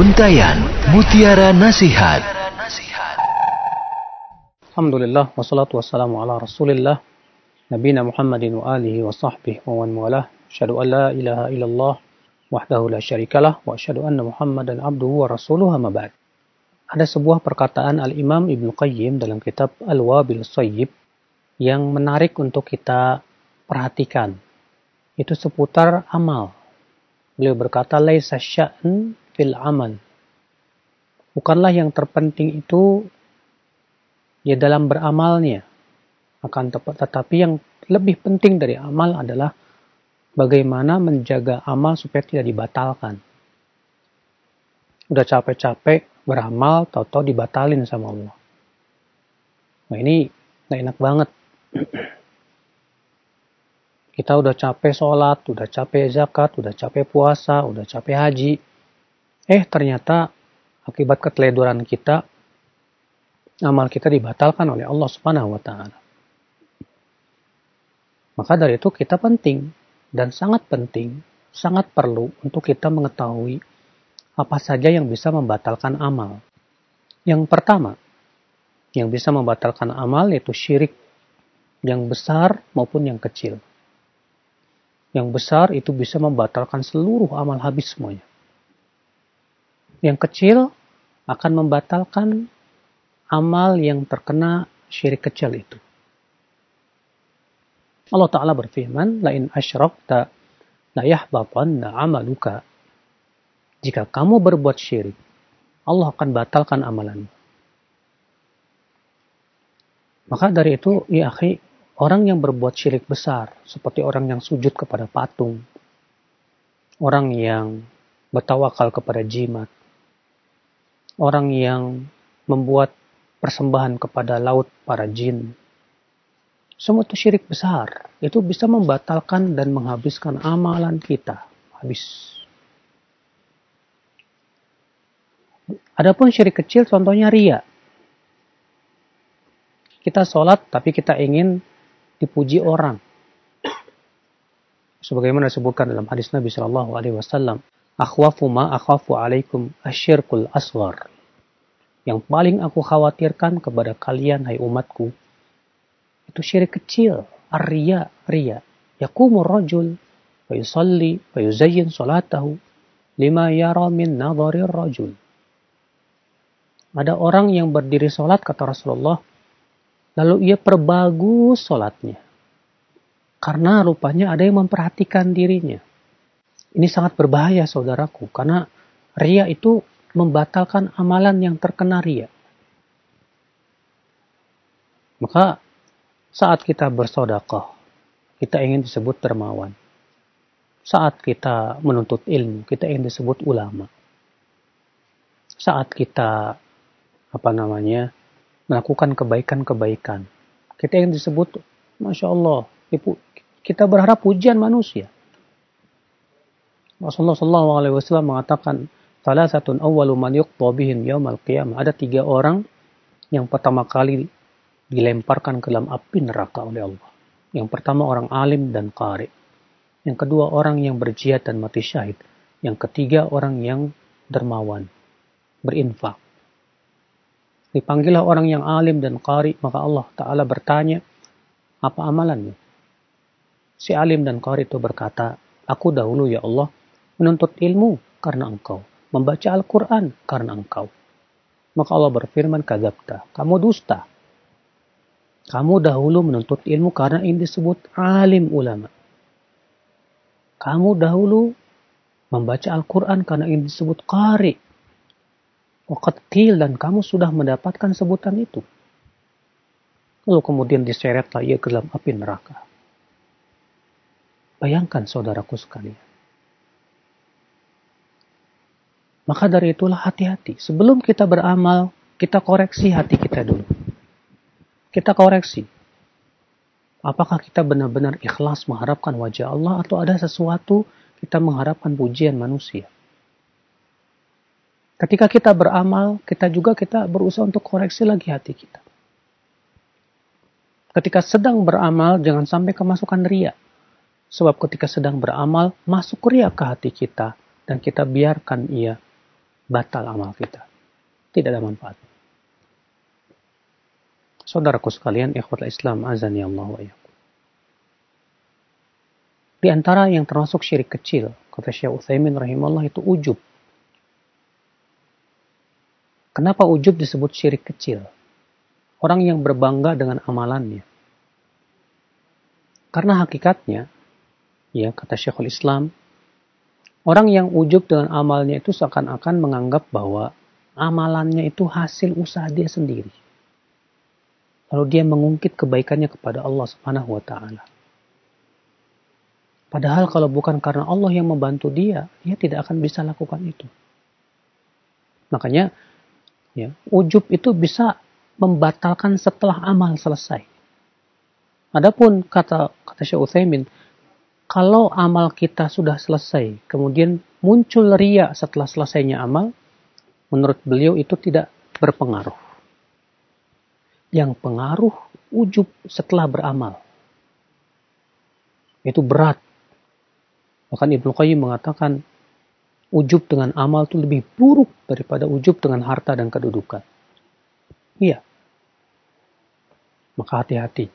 Untayan Mutiara Nasihat Alhamdulillah wassalatu wassalamu ala Rasulillah Nabina Muhammadin wa alihi wa sahbihi wa man walah Asyhadu an la ilaha illallah wahdahu la syarikalah wa asyhadu anna Muhammadan abduhu wa rasuluhu amma ba'd. Ada sebuah perkataan Al-Imam Ibnu Qayyim dalam kitab Al-Wabil Sayyib yang menarik untuk kita perhatikan. Itu seputar amal. Beliau berkata, Laisa sya'n fil amal. Bukanlah yang terpenting itu ya dalam beramalnya. Akan tetapi yang lebih penting dari amal adalah bagaimana menjaga amal supaya tidak dibatalkan. Udah capek-capek beramal, tahu-tahu dibatalin sama Allah. Nah ini gak enak banget. Kita udah capek sholat, udah capek zakat, udah capek puasa, udah capek haji. Eh ternyata akibat keteledoran kita, amal kita dibatalkan oleh Allah Subhanahu wa taala. Maka dari itu kita penting dan sangat penting, sangat perlu untuk kita mengetahui apa saja yang bisa membatalkan amal. Yang pertama, yang bisa membatalkan amal yaitu syirik yang besar maupun yang kecil yang besar itu bisa membatalkan seluruh amal habis semuanya. Yang kecil akan membatalkan amal yang terkena syirik kecil itu. Allah Ta'ala berfirman, Lain asyrakta la amaluka. Jika kamu berbuat syirik, Allah akan batalkan amalanmu. Maka dari itu, ya akhi, Orang yang berbuat syirik besar, seperti orang yang sujud kepada patung, orang yang bertawakal kepada jimat, orang yang membuat persembahan kepada laut para jin, semua itu syirik besar. Itu bisa membatalkan dan menghabiskan amalan kita. Habis. Adapun syirik kecil contohnya ria. Kita sholat tapi kita ingin dipuji orang. Sebagaimana disebutkan dalam hadis Nabi Shallallahu Alaihi Wasallam, akhwafu ma akhwafu alaikum asyirkul asghar. Yang paling aku khawatirkan kepada kalian, hai umatku, itu syirik kecil, arya, ria. Yakumur rajul, wa yusalli, wa yuzayyin salatahu, lima yara min nadharir rajul. Ada orang yang berdiri sholat, kata Rasulullah, Lalu ia perbagus sholatnya. Karena rupanya ada yang memperhatikan dirinya. Ini sangat berbahaya saudaraku. Karena ria itu membatalkan amalan yang terkena ria. Maka saat kita bersodakoh, kita ingin disebut dermawan. Saat kita menuntut ilmu, kita ingin disebut ulama. Saat kita apa namanya melakukan kebaikan-kebaikan. Kita yang disebut, Masya Allah, kita berharap pujian manusia. Rasulullah SAW mengatakan, salah satu awalu man yuqtabihim qiyamah. Ada tiga orang yang pertama kali dilemparkan ke dalam api neraka oleh Allah. Yang pertama orang alim dan qari. Yang kedua orang yang berjihad dan mati syahid. Yang ketiga orang yang dermawan, berinfak. Dipanggillah orang yang alim dan qari, maka Allah Ta'ala bertanya, apa amalannya? Si alim dan qari itu berkata, aku dahulu ya Allah menuntut ilmu karena engkau, membaca Al-Quran karena engkau. Maka Allah berfirman, kagabta, kamu dusta. Kamu dahulu menuntut ilmu karena ini disebut alim ulama. Kamu dahulu membaca Al-Quran karena ini disebut qari, Waqatil dan kamu sudah mendapatkan sebutan itu. Lalu kemudian diseretlah ia ke dalam api neraka. Bayangkan saudaraku sekalian. Maka dari itulah hati-hati. Sebelum kita beramal, kita koreksi hati kita dulu. Kita koreksi. Apakah kita benar-benar ikhlas mengharapkan wajah Allah atau ada sesuatu kita mengharapkan pujian manusia? Ketika kita beramal, kita juga kita berusaha untuk koreksi lagi hati kita. Ketika sedang beramal, jangan sampai kemasukan ria. Sebab ketika sedang beramal, masuk ria ke hati kita. Dan kita biarkan ia batal amal kita. Tidak ada manfaat. Saudaraku sekalian, ikhwatul Islam, azani Allah wa Di antara yang termasuk syirik kecil, kata Syekh Utsaimin rahimahullah itu ujub. Kenapa ujub disebut syirik kecil? Orang yang berbangga dengan amalannya. Karena hakikatnya, ya kata Syekhul Islam, orang yang ujub dengan amalnya itu seakan-akan menganggap bahwa amalannya itu hasil usaha dia sendiri. Lalu dia mengungkit kebaikannya kepada Allah Subhanahu wa taala. Padahal kalau bukan karena Allah yang membantu dia, dia tidak akan bisa lakukan itu. Makanya ya, ujub itu bisa membatalkan setelah amal selesai. Adapun kata kata Syekh Utsaimin, kalau amal kita sudah selesai, kemudian muncul ria setelah selesainya amal, menurut beliau itu tidak berpengaruh. Yang pengaruh ujub setelah beramal. Itu berat. Bahkan Ibnu Qayyim mengatakan ujub dengan amal itu lebih buruk daripada ujub dengan harta dan kedudukan. Iya. Maka hati-hati.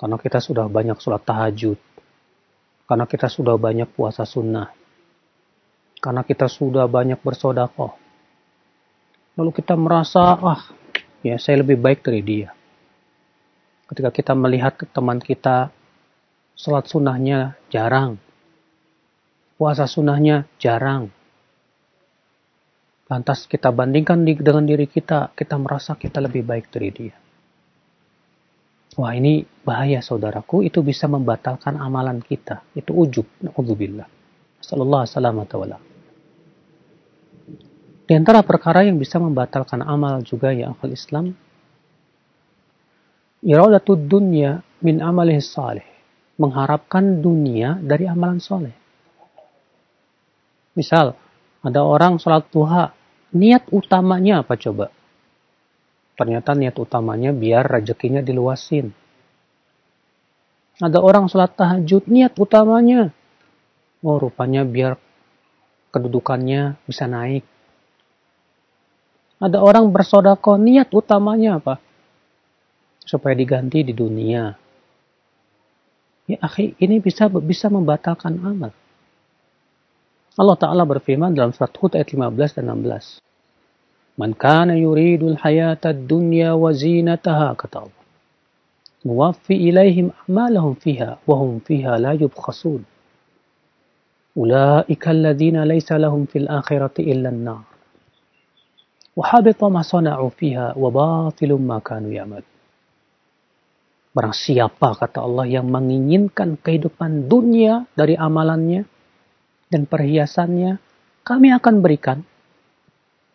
Karena kita sudah banyak sholat tahajud. Karena kita sudah banyak puasa sunnah. Karena kita sudah banyak bersodakoh. Lalu kita merasa, ah, ya saya lebih baik dari dia. Ketika kita melihat teman kita, sholat sunnahnya jarang. Puasa sunnahnya jarang. Lantas kita bandingkan dengan diri kita, kita merasa kita lebih baik dari dia. Wah ini bahaya saudaraku, itu bisa membatalkan amalan kita. Itu ujub, na'udzubillah. Sallallahu alaihi Di antara perkara yang bisa membatalkan amal juga ya akal Islam, iradatud dunya min amalih salih. Mengharapkan dunia dari amalan soleh. Misal, ada orang sholat duha, niat utamanya apa coba? Ternyata niat utamanya biar rezekinya diluasin. Ada orang sholat tahajud, niat utamanya. Oh rupanya biar kedudukannya bisa naik. Ada orang bersodako, niat utamanya apa? Supaya diganti di dunia. Ya akhi, ini bisa bisa membatalkan amal. Allah Ta'ala berfirman dalam surat Hud ayat 15 dan 16. من كان يريد الحياة الدنيا وزينتها كتب موفي إليهم أعمالهم فيها وهم فيها لا يبخسون. أولئك الذين ليس لهم في الآخرة إلا النار. وحبط ما صنعوا فيها وباطل ما كانوا يعملون. Barang siapa, kata Allah, yang menginginkan kehidupan dunia dari amalannya dan perhiasannya, kami akan berikan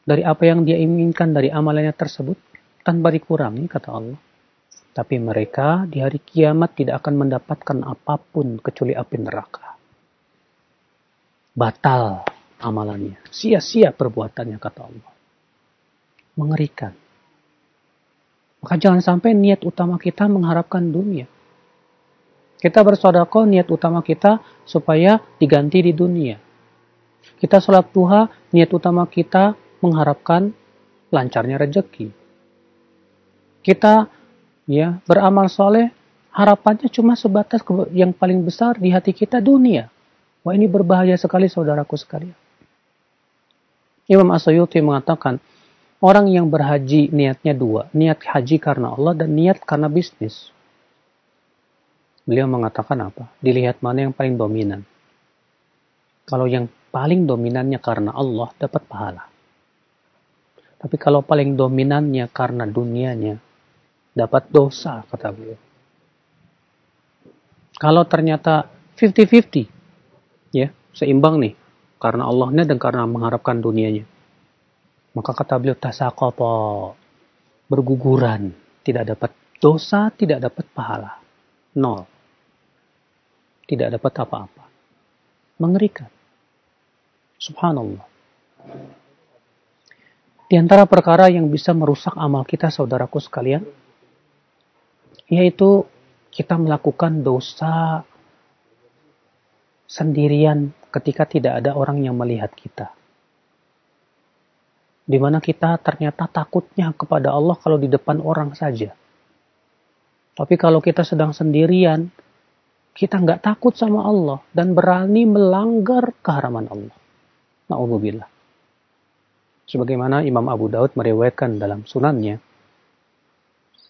dari apa yang dia inginkan dari amalannya tersebut tanpa dikurangi kata Allah. Tapi mereka di hari kiamat tidak akan mendapatkan apa pun kecuali api neraka. Batal amalannya. Sia-sia perbuatannya kata Allah. Mengerikan. Maka jangan sampai niat utama kita mengharapkan dunia. Kita bersodako niat utama kita supaya diganti di dunia. Kita sholat duha, niat utama kita mengharapkan lancarnya rezeki. Kita ya beramal soleh, harapannya cuma sebatas yang paling besar di hati kita dunia. Wah ini berbahaya sekali saudaraku sekalian. Imam Asyuyuti mengatakan, orang yang berhaji niatnya dua, niat haji karena Allah dan niat karena bisnis. Beliau mengatakan apa? Dilihat mana yang paling dominan. Kalau yang paling dominannya karena Allah dapat pahala. Tapi kalau paling dominannya karena dunianya, dapat dosa, kata beliau. Kalau ternyata 50-50, ya, seimbang nih, karena Allahnya dan karena mengharapkan dunianya. Maka kata beliau, tasakopo, berguguran, tidak dapat dosa, tidak dapat pahala. Nol. Tidak dapat apa-apa. Mengerikan. Subhanallah. Di antara perkara yang bisa merusak amal kita, saudaraku sekalian, yaitu kita melakukan dosa sendirian ketika tidak ada orang yang melihat kita. Di mana kita ternyata takutnya kepada Allah kalau di depan orang saja. Tapi kalau kita sedang sendirian, kita nggak takut sama Allah dan berani melanggar keharaman Allah. Na'udzubillah. Sebagaimana Imam Abu Daud meriwayatkan dalam sunannya,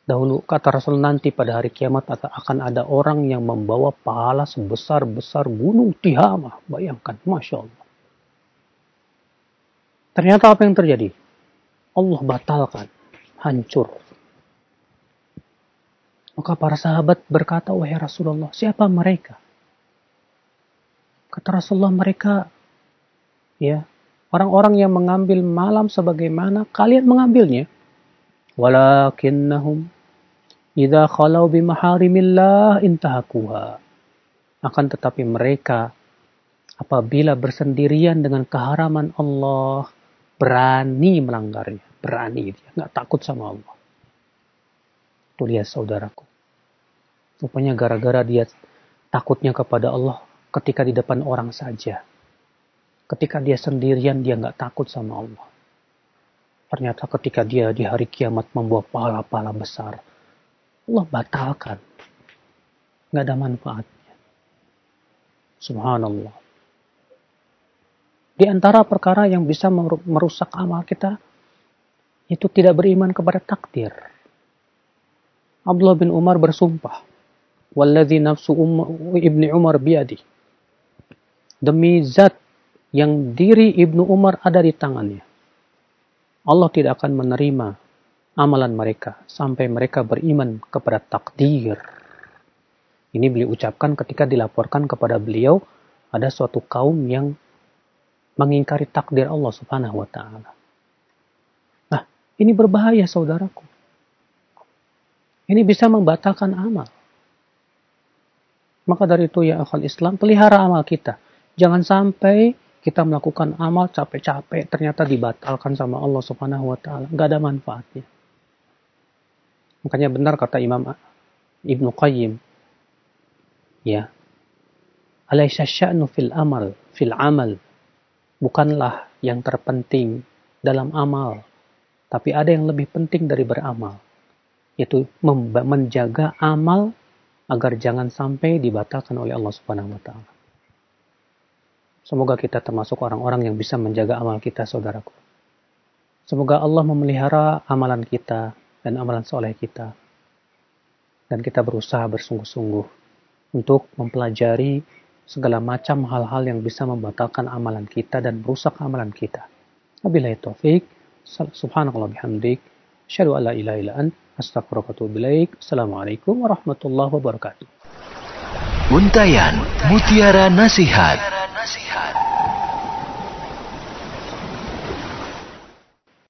dahulu kata Rasul nanti pada hari kiamat akan ada orang yang membawa pahala sebesar-besar gunung Tihama. Bayangkan, Masya Allah. Ternyata apa yang terjadi? Allah batalkan, hancur. Maka para sahabat berkata, wahai Rasulullah, siapa mereka? Kata Rasulullah, mereka ya orang-orang yang mengambil malam sebagaimana kalian mengambilnya. Walakinnahum idza khalau bimaharimillah intahakuha. Akan tetapi mereka apabila bersendirian dengan keharaman Allah berani melanggarnya, berani dia, nggak takut sama Allah. Tuh lihat saudaraku. Rupanya gara-gara dia takutnya kepada Allah ketika di depan orang saja Ketika dia sendirian, dia nggak takut sama Allah. Ternyata ketika dia di hari kiamat membawa pahala-pahala besar, Allah batalkan. Nggak ada manfaatnya. Subhanallah. Di antara perkara yang bisa merusak amal kita, itu tidak beriman kepada takdir. Abdullah bin Umar bersumpah, Walladhi nafsu um, ibni Umar biadi. Demi zat yang diri Ibnu Umar ada di tangannya. Allah tidak akan menerima amalan mereka sampai mereka beriman kepada takdir. Ini beliau ucapkan ketika dilaporkan kepada beliau ada suatu kaum yang mengingkari takdir Allah Subhanahu wa taala. Nah, ini berbahaya saudaraku. Ini bisa membatalkan amal. Maka dari itu ya akal Islam, pelihara amal kita. Jangan sampai kita melakukan amal capek-capek ternyata dibatalkan sama Allah Subhanahu wa taala, nggak ada manfaatnya. Makanya benar kata Imam Ibnu Qayyim, ya, alaisa sya'nu fil amal, fil amal, bukanlah yang terpenting dalam amal, tapi ada yang lebih penting dari beramal, yaitu menjaga amal agar jangan sampai dibatalkan oleh Allah Subhanahu wa taala. Semoga kita termasuk orang-orang yang bisa menjaga amal kita, saudaraku. Semoga Allah memelihara amalan kita dan amalan soleh kita. Dan kita berusaha bersungguh-sungguh untuk mempelajari segala macam hal-hal yang bisa membatalkan amalan kita dan merusak amalan kita. Wabillahi taufik. Subhanakallah bihamdik. Asyhadu an la ilaha illa ant. Astagfirullahaladzim. Assalamualaikum warahmatullahi wabarakatuh. Untayan Mutiara Nasihat nasihat